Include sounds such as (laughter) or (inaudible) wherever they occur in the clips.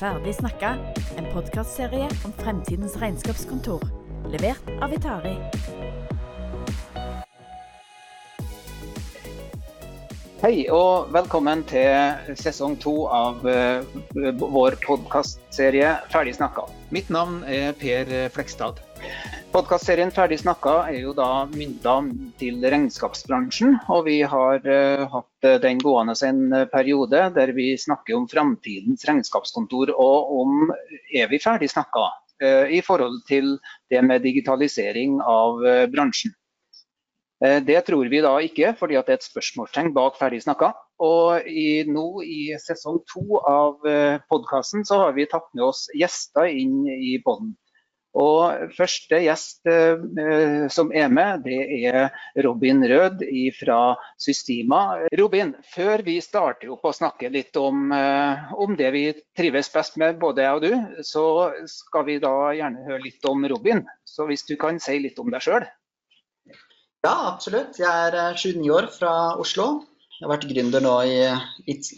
Ferdig snakka, en podkastserie om fremtidens regnskapskontor. Levert av Vitari. Hei og velkommen til sesong to av uh, vår podkastserie Ferdig snakka. Mitt navn er Per Flekstad. Podkastserien Ferdig snakka er jo da mynta til regnskapsbransjen. Og vi har uh, hatt den gående en periode der vi snakker om framtidens regnskapskontor. Og om er vi ferdig snakka uh, i forhold til det med digitalisering av bransjen. Eh, det tror vi da ikke, fordi det er et spørsmålstegn bak ferdig snakka. Og i, nå i sesong to av eh, podkasten så har vi tatt med oss gjester inn i poden. Og første gjest eh, som er med, det er Robin Rød fra Systema. Robin, før vi starter opp og snakker litt om, eh, om, det vi trives best med, både jeg og du, så skal vi da gjerne høre litt om Robin. Så hvis du kan si litt om deg sjøl? Ja, absolutt. Jeg er 29 eh, år fra Oslo. Jeg har vært gründer nå i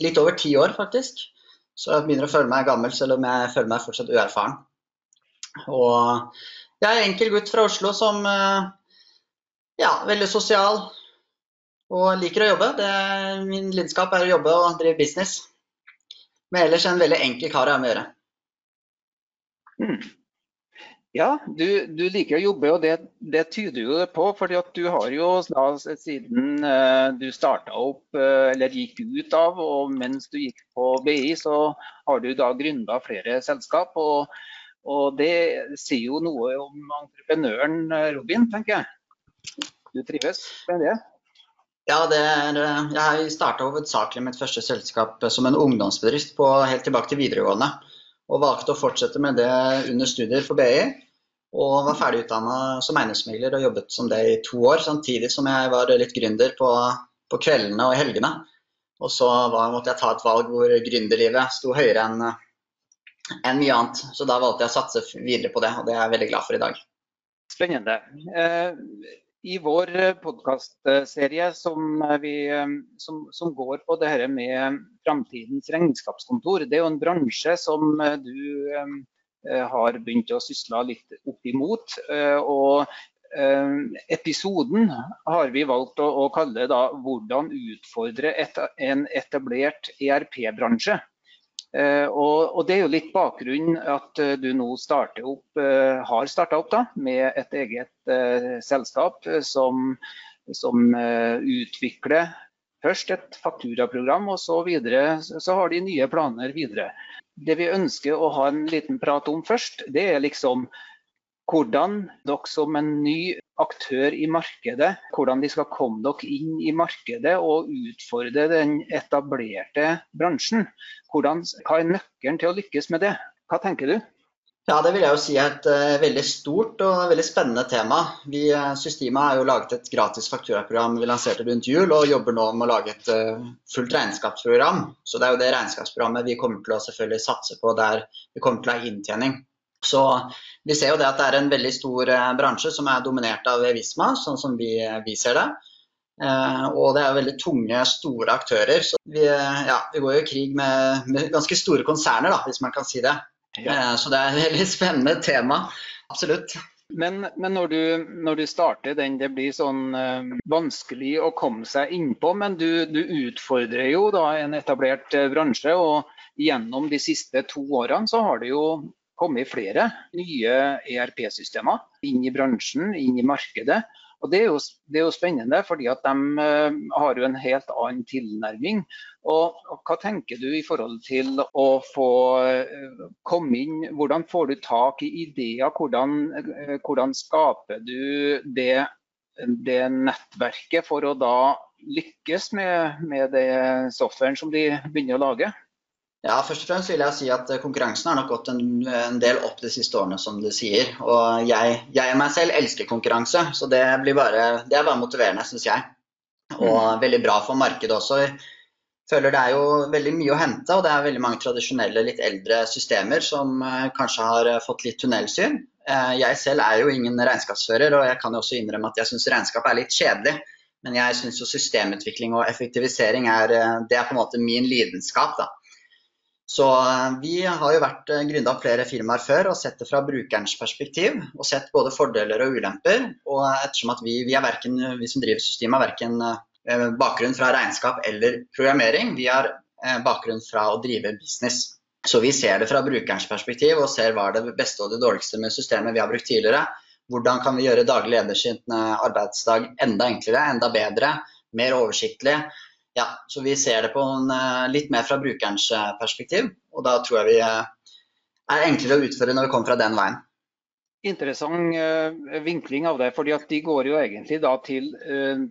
litt over ti år, faktisk. Så jeg begynner å føle meg gammel, selv om jeg føler meg fortsatt uerfaren. Og jeg er enkel gutt fra Oslo som eh, ja, veldig sosial og liker å jobbe. Det, min lidenskap er å jobbe og drive business. Men ellers en veldig enkel kar å ha med å gjøre. Mm. Ja, du, du, liker å jobbe, og det, det tyder jo det på. fordi du har jo siden uh, du starta opp, uh, eller gikk ut av, og mens du gikk på BI, så har du da gründa flere selskap. Og, og, det sier jo noe om entreprenøren eh, Robin, tenker jeg. Du trives med det? Ja, det er, jeg starta hovedsakelig mitt første selskap som en ungdomsbedrift på, helt tilbake til videregående og valgte å fortsette med det under studier for BI. Og var ferdig utdanna som eiendomsmegler og jobbet som det i to år, samtidig som jeg var litt gründer på, på kveldene og helgene. Og så var, måtte jeg ta et valg hvor gründerlivet sto høyere enn enn mye annet. Så da valgte jeg å satse videre på det, og det er jeg veldig glad for i dag. Spennende. Eh, i vår eh, podkastserie som, eh, som, som, går på det her med framtidens regnskapskontor. Det er jo en bransje som du har begynt å sysle litt opp imot. Og episoden har vi valgt å, kalle da 'Hvordan utfordre en etablert ERP-bransje'. Uh, og, og, Det er jo litt bakgrunnen at uh, du nå opp, uh, har starta opp da, med et eget selskap som, som utvikler først et fakturaprogram, og så videre så har de nye planer videre. Det vi ønsker å ha en liten prat om først, det er liksom hvordan dere som en ny aktør i markedet, hvordan de skal komme dere inn i markedet og utfordre den etablerte bransjen. Hvordan, hva er nøkkelen til å lykkes med det? Hva tenker du? Ja, Det vil jeg jo si er et uh, veldig stort og veldig spennende tema. Vi, uh, Systema har jo laget et gratis fakturaprogram vi lanserte rundt jul, og jobber nå med å lage et uh, fullt regnskapsprogram. Så Det er jo det regnskapsprogrammet vi kommer til å selvfølgelig satse på der vi kommer til å ha inntjening. Så vi ser jo det at det er en veldig stor eh, bransje som er dominert av Visma, sånn som vi, vi ser det. Eh, og det er veldig tunge, store aktører. Så vi, eh, ja, vi går jo i krig med, med, ganske store konserner, da, hvis man kan si det. Ja. Eh, så det er et veldig spennende tema. Absolutt. Men, men når, du, når, du, starter den, det blir sånn øh, vanskelig å komme seg innpå. Men du, du, utfordrer jo da en etablert bransje. Og gjennom de siste to årene så har det jo kommet flere nye ERP-systemer inn i bransjen, inn i markedet. Og det er, jo, det er jo, spennende, fordi at de uh, har jo en helt annen tilnærming. Og, og, Hva tenker du i forhold til å få uh, komme inn, hvordan får du tak i ideer? Hvordan, uh, hvordan skaper du det, det, nettverket for å da lykkes med, med det softwaren som de begynner å lage? Ja, først og fremst vil jeg si at eh, Konkurransen har nok gått en, en del opp de siste årene, som du sier. Og jeg, jeg meg selv elsker konkurranse, så det, bare, det er bare motiverende, syns jeg. Og mm. veldig bra for markedet også. Jeg føler det er jo veldig mye å hente, og det er veldig mange tradisjonelle, litt eldre systemer som uh, kanskje har uh, fått litt tunnelsyn. Jeg selv er jo ingen regnskapsfører, og jeg kan jo også innrømme at jeg syns regnskap er litt kjedelig. Men jeg syns jo systemutvikling og effektivisering er, det er på en måte min lidenskap. da. Så eh, vi har jo vært eh, gründa flere firmaer før og sett det fra brukerens perspektiv. Og sett både fordeler og ulemper. Og ettersom at vi, vi, er verken, vi som driver systemet, har verken eh, bakgrunn fra regnskap eller programmering. Vi har bakgrunn fra å drive business. Så vi ser det fra brukerens perspektiv og ser hva er det beste og det dårligste med systemet vi har brukt tidligere. Hvordan kan vi gjøre daglig leders arbeidsdag enda enklere, enda bedre, mer oversiktlig ja, så vi ser det på en, eh, litt mer fra brukerens eh, perspektiv. Og da tror jeg vi eh, er enklere å utføre når vi kommer fra den veien. Interessant vinkling av det. fordi at De går jo egentlig da til,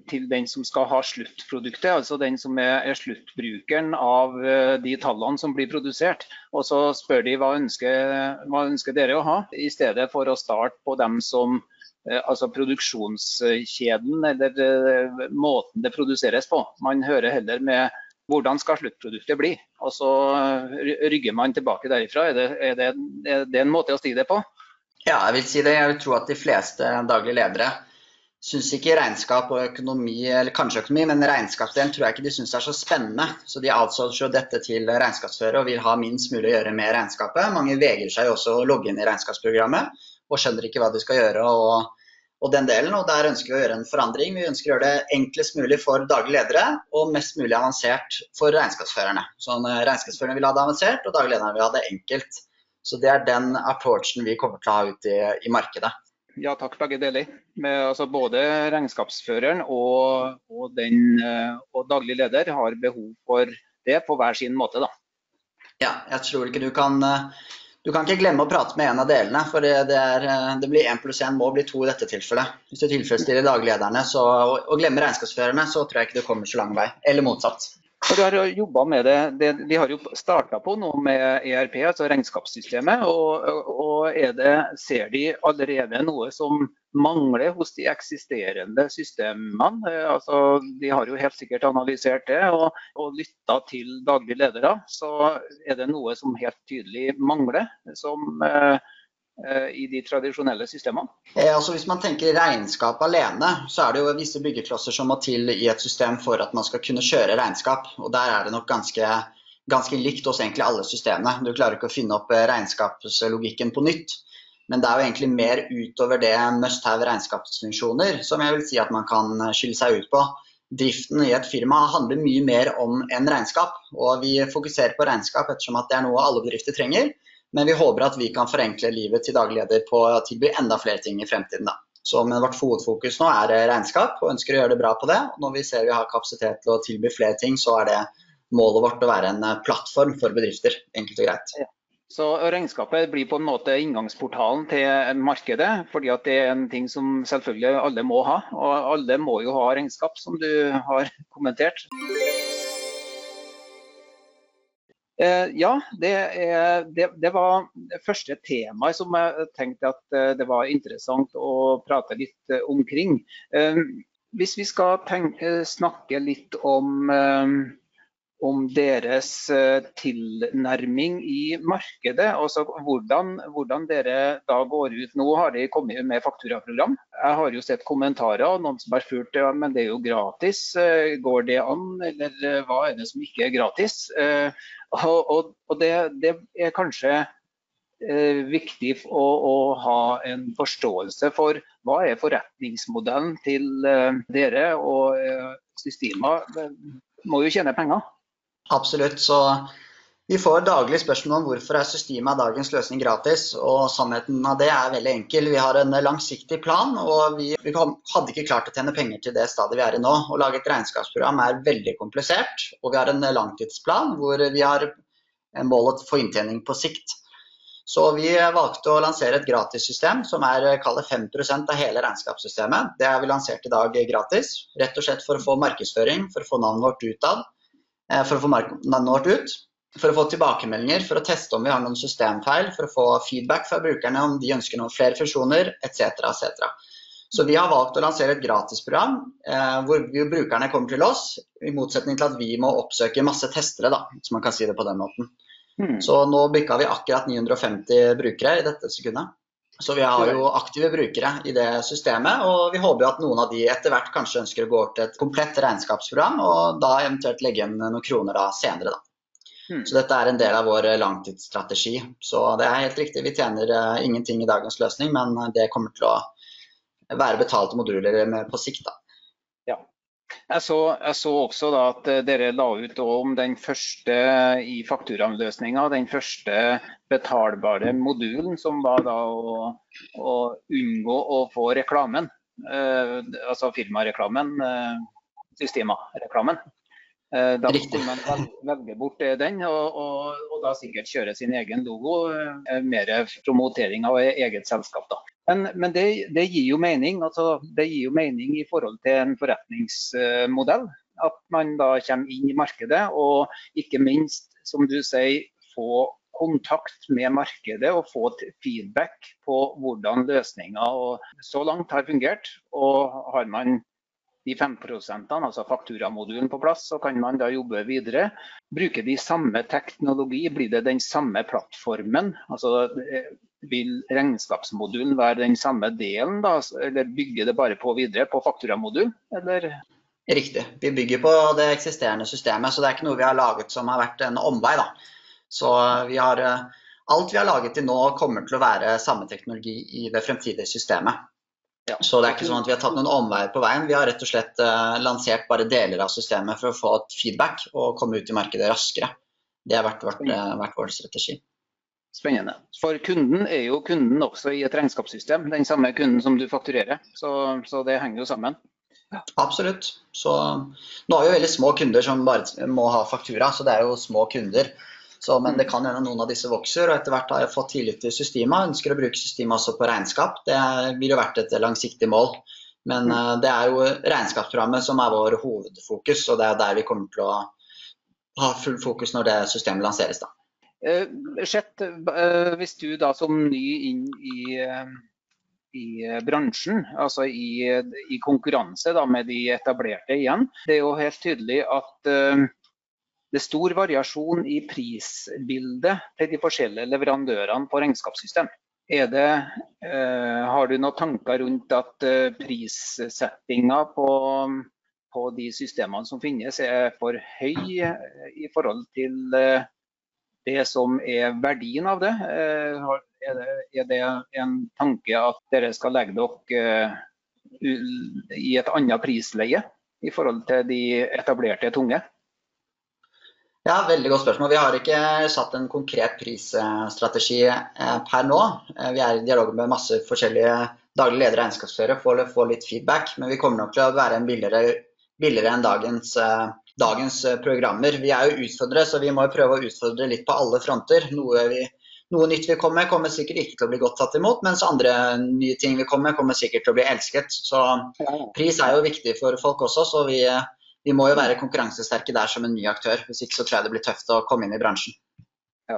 til, den som skal ha sluttproduktet, altså den som er, er, sluttbrukeren av de tallene som blir produsert. Og så spør de hva ønsker, hva ønsker dere å ha, i stedet for å starte på dem som altså produksjonskjeden eller eh, måten det produseres på. Man hører heller med hvordan skal sluttproduktet bli, og så eh, rygger man tilbake derifra. Er det, er det, er det en måte å si det på? Ja, jeg vil si det. Jeg vil tro at de fleste daglige ledere syns ikke regnskap og økonomi, eller kanskje økonomi, men regnskapsdelen tror jeg ikke de syns er så spennende. Så de outsourcer dette til regnskapsfører og vil ha minst mulig å gjøre med regnskapet. Mange vegrer seg også å logge inn i regnskapsprogrammet og skjønner ikke hva du skal gjøre. og, og den delen, og Der ønsker vi å gjøre en forandring. Vi ønsker å gjøre det enklest mulig for daglige ledere og mest mulig avansert for regnskapsførerne. Sånn, regnskapsførerne vil ha det avansert, og daglige lederne vil ha det enkelt. Så Det er den approachen vi kommer til å ha ut i, i markedet. Ja takk, begge deler. Med, altså, både regnskapsføreren og, og, den, eh, og, daglig leder har behov for det på hver sin måte. da. Ja, jeg tror ikke du kan uh, du kan ikke glemme å prate med en av delene, for det, er, det blir én pluss én må bli to i dette tilfellet. Hvis du tilfredsstiller daglederne så, og, og glemmer regnskapsførerne, så tror jeg ikke du kommer så lang vei. Eller motsatt. Og du har jo med det, det, Vi har jo starta på noe med ERP, altså regnskapssystemet. og, og det, Ser de allerede noe som mangler hos de eksisterende systemene. Eh, altså, de har jo helt sikkert analysert det og, og lytta til daglige ledere. Så er det noe som helt tydelig mangler som, eh, eh i de tradisjonelle systemene. Eh, altså hvis man tenker regnskap alene, så er det jo visse byggeklosser som må til i et system for at man skal kunne kjøre regnskap. Og der er det nok ganske, ganske likt hos egentlig alle systemene. Du klarer ikke å finne opp regnskapslogikken på nytt. Men det er jo egentlig mer utover det must have regnskapsfunksjoner som jeg vil si at man kan skille seg ut på. Driften i et firma handler mye mer om enn regnskap. Og vi fokuserer på regnskap ettersom at det er noe alle bedrifter trenger. Men vi håper at vi kan forenkle livet til daglig leder på å tilby enda flere ting i fremtiden. Da. Så men vårt hovedfokus nå er regnskap, og ønsker å gjøre det bra på det. Og når vi ser vi har kapasitet til å tilby flere ting, så er det målet vårt å være en plattform for bedrifter. Enkelt og greit. Ja. Så Regnskapet blir på en måte inngangsportalen til markedet, fordi det er en ting som selvfølgelig alle må ha. Og alle må jo ha regnskap, som du har kommentert. Eh, ja, det, er, det, det, var det første temaet som jeg tenkte at eh, det var interessant å prate litt eh, omkring. Hvis vi skal tenke, snakke litt om om deres eh, tilnærming i markedet. Altså hvordan, hvordan, dere da går ut. Nå har de kommet med fakturaprogram. Jeg har jo sett kommentarer og noen som har spurt ja, men det er jo gratis. Eh, går det an, eller eh, hva er det som ikke er gratis? Og, og, og det, det, er kanskje viktig å, å, ha en forståelse for hva er forretningsmodellen til dere. Og systemer må jo tjene penger. Absolutt. Så vi får daglig spørsmål om hvorfor er systemet av dagens løsning gratis. og Sannheten av det er veldig enkel. Vi har en langsiktig plan, og vi, vi hadde ikke klart å tjene penger til det stadiet vi er i nå. Å lage et regnskapsprogram er veldig komplisert, og vi har en langtidsplan hvor vi har målet for inntjening på sikt. Så vi valgte å lansere et gratissystem som er 5% av hele regnskapssystemet. Det har vi lansert i dag gratis, rett og slett for å få markedsføring, for å få navnet vårt utad for å få navnet vårt ut. For å få tilbakemeldinger, for å teste om vi har noen systemfeil, for å få feedback fra brukerne om de ønsker noen flere funksjoner, etc. etc. Så vi har valgt å lansere et gratisprogram eh, hvor brukerne kommer til oss, i motsetning til at vi må oppsøke masse testere, da, hvis man kan si det på den måten. Mm. Så nå bykka vi akkurat 950 brukere i dette sekundet. Så vi har jo aktive brukere i det systemet, og vi håper at noen av de etter hvert kanskje ønsker å gå over til et komplett regnskapsprogram, og da eventuelt legge inn noen kroner da senere, da. Mm. Så dette er en del av vår langtidsstrategi. Så det er helt riktig, vi tjener ingenting i dagens løsning, men det kommer til å være betalte moduler på sikt. da. Jeg så, jeg så, også at eh, dere la ut om den første i fakturamløsninga, den første betalbare modulen, som var å, å unngå å få reklamen. Eh, altså firmareklamen, eh, Systema-reklamen. Eh, da kunne man velge bort den, og, og, og, da sikkert kjøre sin egen logo. Eh, mer promotering av eget selskap. da. Men, men det, det, gir jo mening. Altså, det gir jo mening i forhold til en forretningsmodell. At man da kommer inn i markedet og ikke minst, som du sier, få kontakt med markedet og få feedback på hvordan løsninger så langt har fungert. Og har man de 5% altså fakturamodulen på plass, så kan man da jobbe videre. Bruke de samme teknologi, blir det den samme plattformen? Altså, vil regnskapsmodulen være den samme delen, da, eller bygger det bare på videre på fakturamodul? Eller? Riktig, vi bygger på det eksisterende systemet, så det er ikke noe vi har laget som har vært en omvei. Da. Så vi har, alt vi har laget til nå kommer til å være samme teknologi i det fremtidige systemet. Ja. Så det er ikke sånn at vi har tatt noen omveier på veien. Vi har rett og slett uh, lansert bare deler av systemet for å få et feedback og komme ut i markedet raskere. Det har vært, vært, uh, vært vår strategi. Spennende. For kunden er jo kunden også i et regnskapssystem. Den samme kunden som du fakturerer. Så, så det henger jo sammen. Ja. Absolutt. Så nå har vi jo veldig små kunder som bare må ha faktura, så det er jo små kunder. Så, men det kan hende noen av disse vokser, og etter hvert har jeg fått tillit til Systema. Ønsker å bruke systemet også på regnskap. Det ville jo vært et langsiktig mål. Men mm. uh, det er jo regnskapsprogrammet som er vår hovedfokus, og det er der vi kommer til å ha full fokus når det systemet lanseres. da. Uh, Sjett, uh, hvis du da som ny inn i, i bransjen, altså i, i konkurranse da, med de etablerte igjen, det er jo helt tydelig at det er stor variasjon i prisbildet til de forskjellige leverandørene på regnskapssystem. Det, eh, har du noen tanker rundt at eh, prissettinga på, på, de systemene som finnes er for høy eh, i forhold til eh, det som er verdien av det? Eh, er det? Er det en tanke at dere skal legge dere i et annet prisleie i forhold til de etablerte tunge? Ja, Veldig godt spørsmål. Vi har ikke satt en konkret prisstrategi eh, per nå. Eh, vi er i dialog med masse forskjellige daglige ledere og regnskapsførere for å få litt feedback. Men vi kommer nok til å være billigere, billigere enn dagens, eh, dagens, programmer. Vi er jo utfordrere, så vi må prøve å utfordre litt på alle fronter. Noe, vi, noe nytt vi kommer med, kommer sikkert ikke til å bli godt tatt imot, mens andre nye ting vi kommer med, kommer sikkert til å bli elsket. Så pris er jo viktig for folk også. så vi vi må jo være konkurransesterke der som en ny aktør. Hvis ikke så tror jeg det blir tøft å komme inn i bransjen. Ja.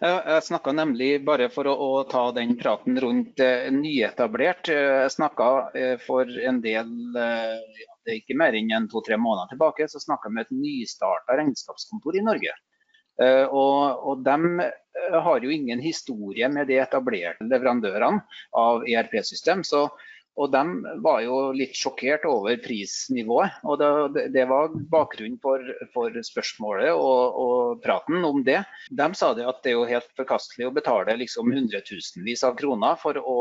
Jeg snakka nemlig, bare for å, å, ta den praten rundt eh, nyetablert, jeg snakka eh, for en del eh, det er ikke mer enn to-tre måneder tilbake, så snakka jeg med et nystarta regnskapskontor i Norge. Uh, og, og de eh, har jo ingen historie med de etablerte leverandørene av ERP-system. så og de var jo litt sjokkert over prisnivået. og Det, det var bakgrunnen for, for spørsmålet og, og, praten om det. De sa det at det er jo helt forkastelig å betale liksom hundretusenvis av kroner for å,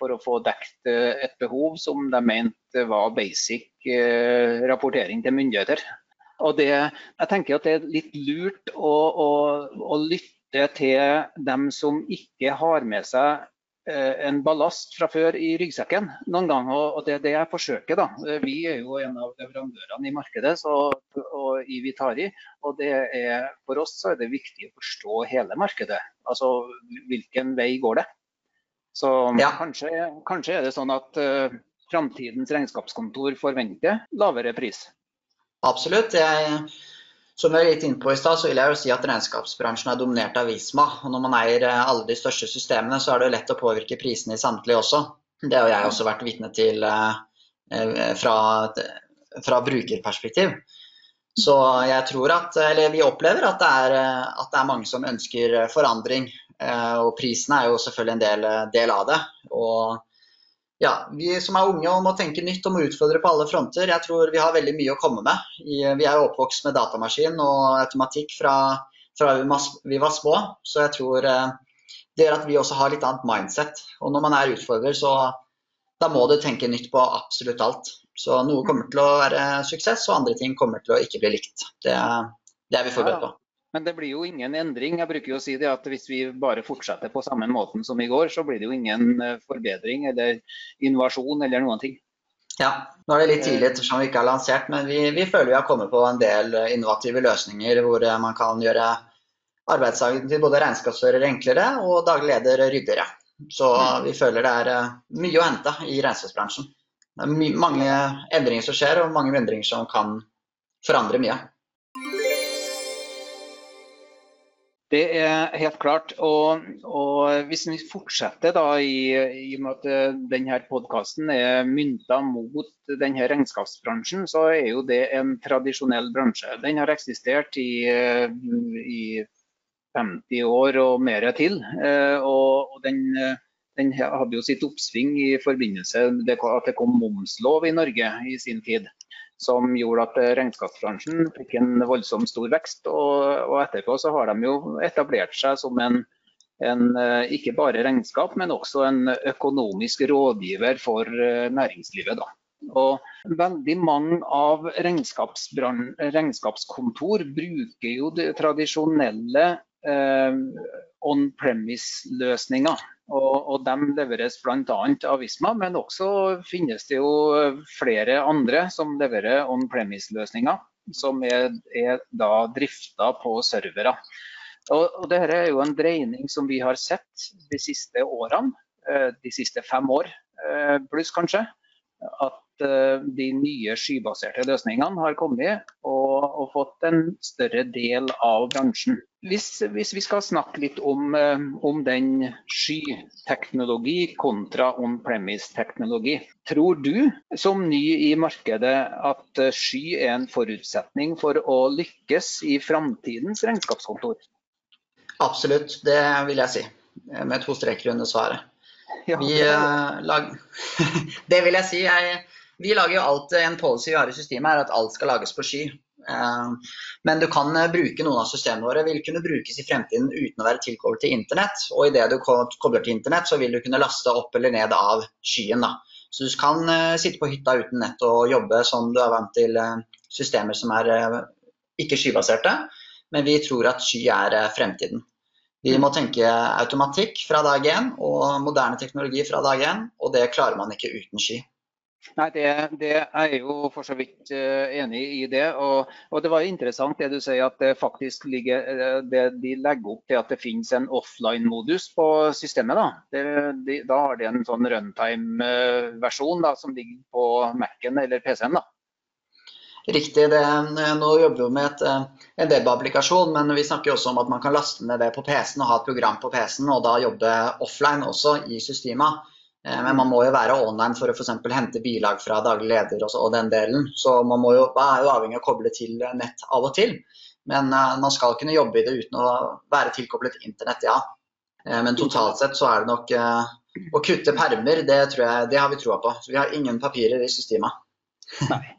for å, få dekt eh, et behov som de mente var basic eh, rapportering til myndigheter. Og det, jeg tenker at det er litt lurt å, å, å lytte til dem som ikke har med seg en ballast fra før i ryggsekken noen ganger. og Det er det jeg forsøker. da. Eh, vi er jo en av leverandørene i markedet så, og i Vitari. og det er, For oss er det viktig å forstå hele markedet. Altså hvilken vei går det. Så ja. kanskje, kanskje, er det sånn at uh, framtidens regnskapskontor forventer lavere pris. Absolutt. Jeg som jeg er litt inn på i stad, så vil jeg jo si at regnskapsbransjen er dominert av Visma. Og når man eier eh, alle de største systemene, så er det jo lett å påvirke prisene i samtlige også. Det har jeg også vært vitne til eh, eh, fra, fra, brukerperspektiv. Så jeg tror at, eller vi opplever at det, er, at det er mange som ønsker forandring. Og prisene er jo selvfølgelig en del, del av det. Og ja, vi som er unge og må tenke nytt og må utfordre på alle fronter. Jeg tror vi har veldig mye å komme med. Vi er jo oppvokst med datamaskin og automatikk fra, fra vi var små. Så jeg tror det gjør at vi også har litt annet mindset. Og når man er utfordrer, så da må du tenke nytt på absolutt alt. Så noe kommer til å være suksess, og andre ting kommer til å ikke bli likt. Det, det er vi forberedt på. Men det blir jo ingen endring. Jeg bruker jo å si det at Hvis vi bare fortsetter på samme måten som i går, så blir det jo ingen eh, forbedring eller innovasjon eller noen ting. Ja, nå er det litt tidlig ettersom vi ikke har lansert, men vi, vi føler vi har kommet på en del eh, innovative løsninger hvor eh, man kan gjøre arbeidsdagen til både regnskapsfører enklere og daglig leder ryddigere. Så mm. vi føler det er mye å hente i regnskapsbransjen. Det er mange endringer som skjer, og mange endringer som kan forandre mye. Det er helt klart. Og, og hvis vi fortsetter da, i, og med at eh, denne podkasten er mynta mot denne regnskapsbransjen, så er jo det en tradisjonell bransje. Den har eksistert i, eh, i 50 år og mer til. Eh, og, og den, den, hadde jo sitt oppsving i forbindelse med at det kom momslov i Norge i sin tid som gjorde at eh, regnskapsbransjen fikk en voldsom stor vekst. Og, og, etterpå så har de jo etablert seg som en, en, eh, ikke bare regnskap, men også en økonomisk rådgiver for eh, næringslivet. Da. Og veldig mange av regnskapskontor bruker jo det tradisjonelle eh, on-premise-løsninger. Og, og De leveres bl.a. av Visma, men også finnes det jo flere andre som leverer on-premise-løsninger, som er, er da drifta på servere. Og, og Dette er jo en dreining som vi har sett de siste årene, eh, de siste fem år eh, pluss kanskje. At Eh, de nye skybaserte løsningene har kommet og, og fått en større del av bransjen. Hvis, hvis vi skal snakke litt om, eh, om den skyteknologi kontra on-premise-teknologi. Tror du som ny i markedet at eh, sky er en forutsetning for å lykkes i framtidens regnskapskontor? Absolutt, det vil jeg si. Med to streker under svaret. Ja, det... Lag... (laughs) det vil jeg si. Jeg vi lager jo alt, En policy vi har i systemet er at alt skal lages på sky. Eh, men du kan eh, bruke noen av systemene våre vil kunne brukes i fremtiden uten å være tilkoblet til internett. Og idet du kobler til internett, så vil du kunne laste opp eller ned av skyen. Da. Så du kan eh, sitte på hytta uten nett og jobbe som du er vant til systemer som er ikke skybaserte. Men vi tror at sky er fremtiden. Vi må tenke automatikk fra dag én og moderne teknologi fra dag én, og det klarer man ikke uten sky. Nei, det, det, er jeg jo for så vidt uh, enig i det. Og, og, Det var interessant det du sier at det faktisk ligger, uh, det, de legger opp til at det finnes en offline-modus på systemet. Da. Det, de, da har de en sånn runtime-versjon som ligger på Mac-en eller PC-en. Riktig. Det, nå jobber vi med et, eh, en webapplikasjon, men vi snakker også om at man kan laste ned det på PC-en og ha et program på PC-en, og da jobbe offline også i systemet. Eh, men man må jo være online for å for hente bilag fra daglig leder og, og, den delen. Så man jo, er jo avhengig av å koble til nett av og til. Men uh, man skal kunne jobbe i det uten å være tilkoblet internett, ja. Men totalt sett så er det nok å kutte permer, det, jeg, det har vi troa på. Så vi har ingen papirer i systemet. Nei.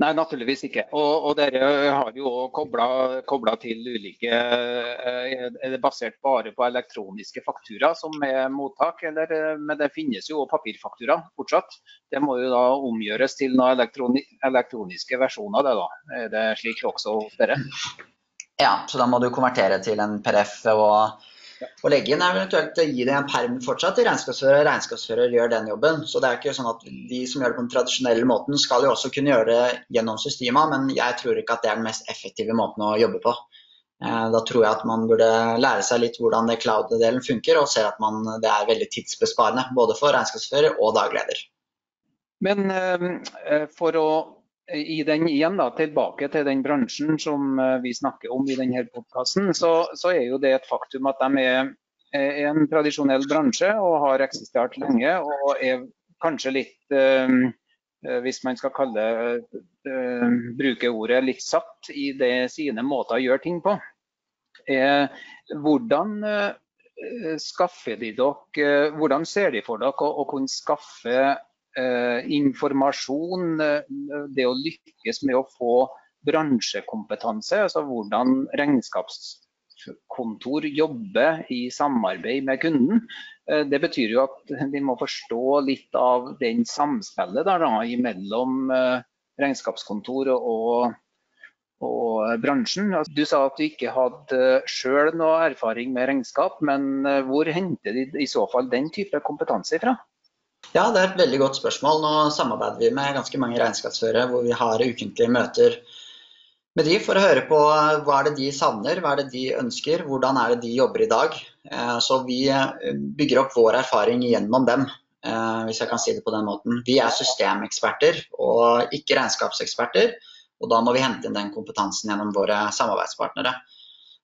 Nei, naturligvis ikke. Og, og dere har jo kobla til ulike eh, Er det basert bare på elektroniske faktura som er mottak, eller, eh, men det finnes jo papirfaktura fortsatt? Det må jo da omgjøres til noen elektroni, elektroniske versjoner, det da. Er det slik også hos dere? Ja, så da må du konvertere til en PDF og å legge inn, eventuelt gi det en perm fortsatt til regnskapsfører. Regnskapsfører gjør den jobben. Så det er ikke sånn at de som gjør det på den tradisjonelle måten, skal jo også kunne gjøre det gjennom systemet, men jeg tror ikke at det er den mest effektive måten å jobbe på. Eh, da tror jeg at man burde lære seg litt hvordan det cloud-delen funker, og ser at man, det er veldig tidsbesparende både for regnskapsfører og dagleder. Men eh, for å i den igjen da, tilbake til den bransjen som eh, vi snakker om i denne podkasten, så, så, er jo det et faktum at de er, er en tradisjonell bransje og har eksistert lenge. Og er kanskje litt, øh, hvis man skal kalle øh, bruke ordet litt satt i det sine måter å gjøre ting på. Eh, hvordan skaffer de dere, hvordan ser de for dere å, å kunne skaffe informasjon, eh, det å lykkes med å få bransjekompetanse, altså hvordan regnskapskontor jobber i samarbeid med kunden. Eh, det betyr jo at de må forstå litt av den samspillet der da, mellom regnskapskontor og, og bransjen. Altså, du sa at du ikke hadde sjøl noe erfaring med regnskap, men hvor henter de i så fall den type kompetanse fra? Ja, det er et veldig godt spørsmål. Nå samarbeider vi med ganske mange regnskapsførere hvor vi har ukentlige møter med de for å høre på hva er det de savner, hva er det de ønsker, hvordan er det de jobber i dag. Eh, så vi eh, bygger opp vår erfaring gjennom dem, eh, hvis jeg kan si det på den måten. Vi er systemeksperter og ikke regnskapseksperter, og da må vi hente inn den kompetansen gjennom våre samarbeidspartnere.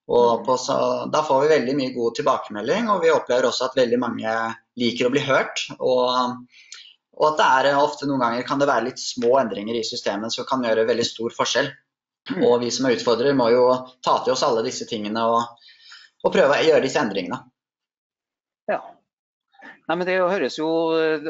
Og på, så, da får vi veldig mye god tilbakemelding, og vi opplever også at veldig mange liker å bli hørt. Og, og at det er ofte noen ganger kan det være litt små endringer i systemet som kan gjøre veldig stor forskjell. Og vi som er utfordrere må jo ta til oss alle disse tingene og, og prøve å gjøre disse endringene. Ja, Nei, men Det høres jo eh,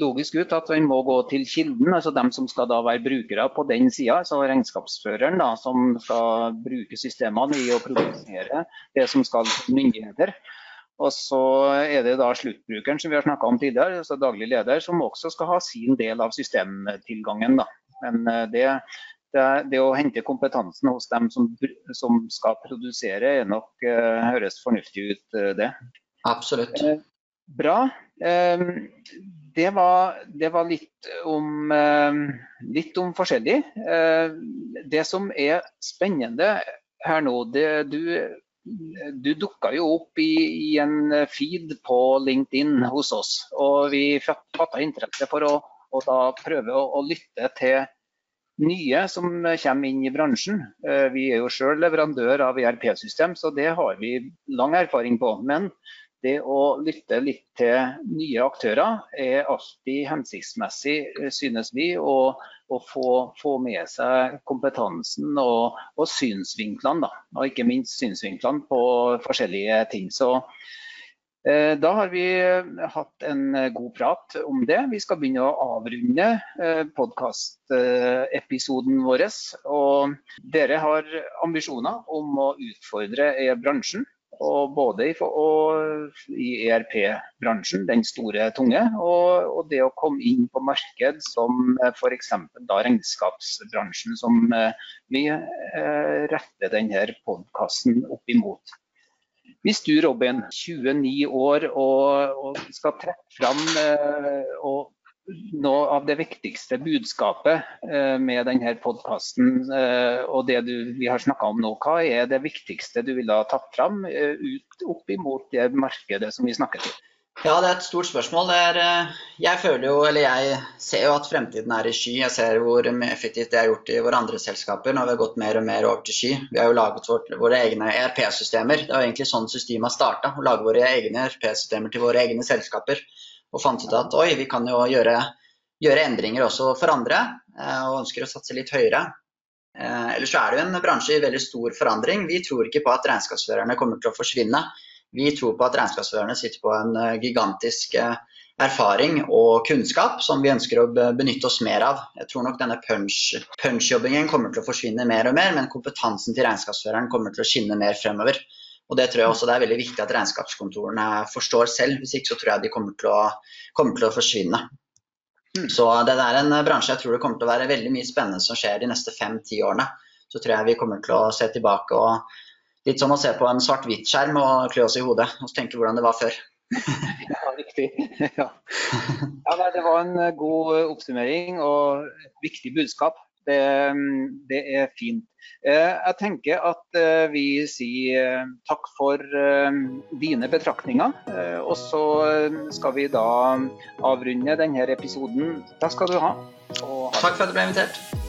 logisk ut at man må gå til kilden, altså dem som skal da være brukere på den sida. Altså regnskapsføreren da, som skal bruke systemene i å produsere det som skal til myndigheter. Og så er det da sluttbrukeren som vi har snakka om tidligere, altså daglig leder, som også skal ha sin del av systemtilgangen. Da. Men eh, det, det, det, å hente kompetansen hos dem som, som skal produsere, er nok, uh, høres fornuftig ut, det. Absolutt. Bra. Ehm, det var, det var litt, om, ehm, litt, om, forskjellig. Ehm, det som er spennende her nå, det du du dukka jo opp i, i, en feed på LinkedIn hos oss. Og vi fatta interesse for å, å prøve å, å, lytte til nye som kommer inn i bransjen. Vi er jo sjøl leverandør av ERP-system, så det har vi lang erfaring på. Men det å lytte litt til nye aktører er alltid hensiktsmessig, synes vi. å få, få, med seg kompetansen og, og synsvinklene. Da. Og ikke minst synsvinklene på forskjellige ting. Så eh, da har vi hatt en god prat om det. Vi skal begynne å avrunde eh, podkastepisoden vår. Og dere har ambisjoner om å utfordre bransjen og både i, i ERP-bransjen, den store, tunge, og, og, det å komme inn på marked som eh, f.eks. regnskapsbransjen, som eh, vi eh, retter denne podkasten opp imot. Hvis du, Robin, 29 år og, og skal trekke fram og noe av det viktigste budskapet eh, med denne podkasten eh, og det du, vi har snakka om nå, hva er det viktigste du ville ha tatt fram eh, ut opp imot det markedet som vi snakker til? Ja, det er et stort spørsmål. Er, jeg føler jo, eller jeg ser jo at fremtiden er i sky. Jeg ser hvor effektivt det er gjort i våre andre selskaper når vi har gått mer og mer over til sky. Vi har jo laget vårt, våre egne ERP-systemer. Det er jo egentlig sånn systemet har starta. Å lage våre egne ERP-systemer til våre egne selskaper og fant ut at oi, vi kan jo gjøre, gjøre endringer også for andre, eh, og ønsker å satse litt høyere. Eh, ellers er det jo en bransje i veldig stor forandring. Vi tror ikke på at regnskapsførerne kommer til å forsvinne. Vi tror på at regnskapsførerne sitter på en eh, gigantisk erfaring og kunnskap som vi ønsker å benytte oss mer av. Jeg tror nok denne punch-jobbingen punch kommer til å forsvinne mer og mer, men kompetansen til regnskapsføreren kommer til å skinne mer fremover. Og Det tror jeg også det er veldig viktig at regnskapskontorene forstår selv. Hvis ikke så tror jeg de kommer til å, kommer til å forsvinne. Mm. Så det er en bransje jeg tror det kommer til å være veldig mye spennende som skjer de neste fem-ti årene. Så tror jeg vi kommer til å se tilbake og litt som å se på en svart-hvitt-skjerm og klø oss i hodet og tenke hvordan det var før. (laughs) ja, riktig. Ja. ja det var en god oppsummering og viktig budskap. Det, det er fint. Eh, jeg tenker at eh, vi sier eh, takk for dine betraktninger. Og så skal vi da avrunde denne episoden. Takk skal du ha. takk for at du ble invitert.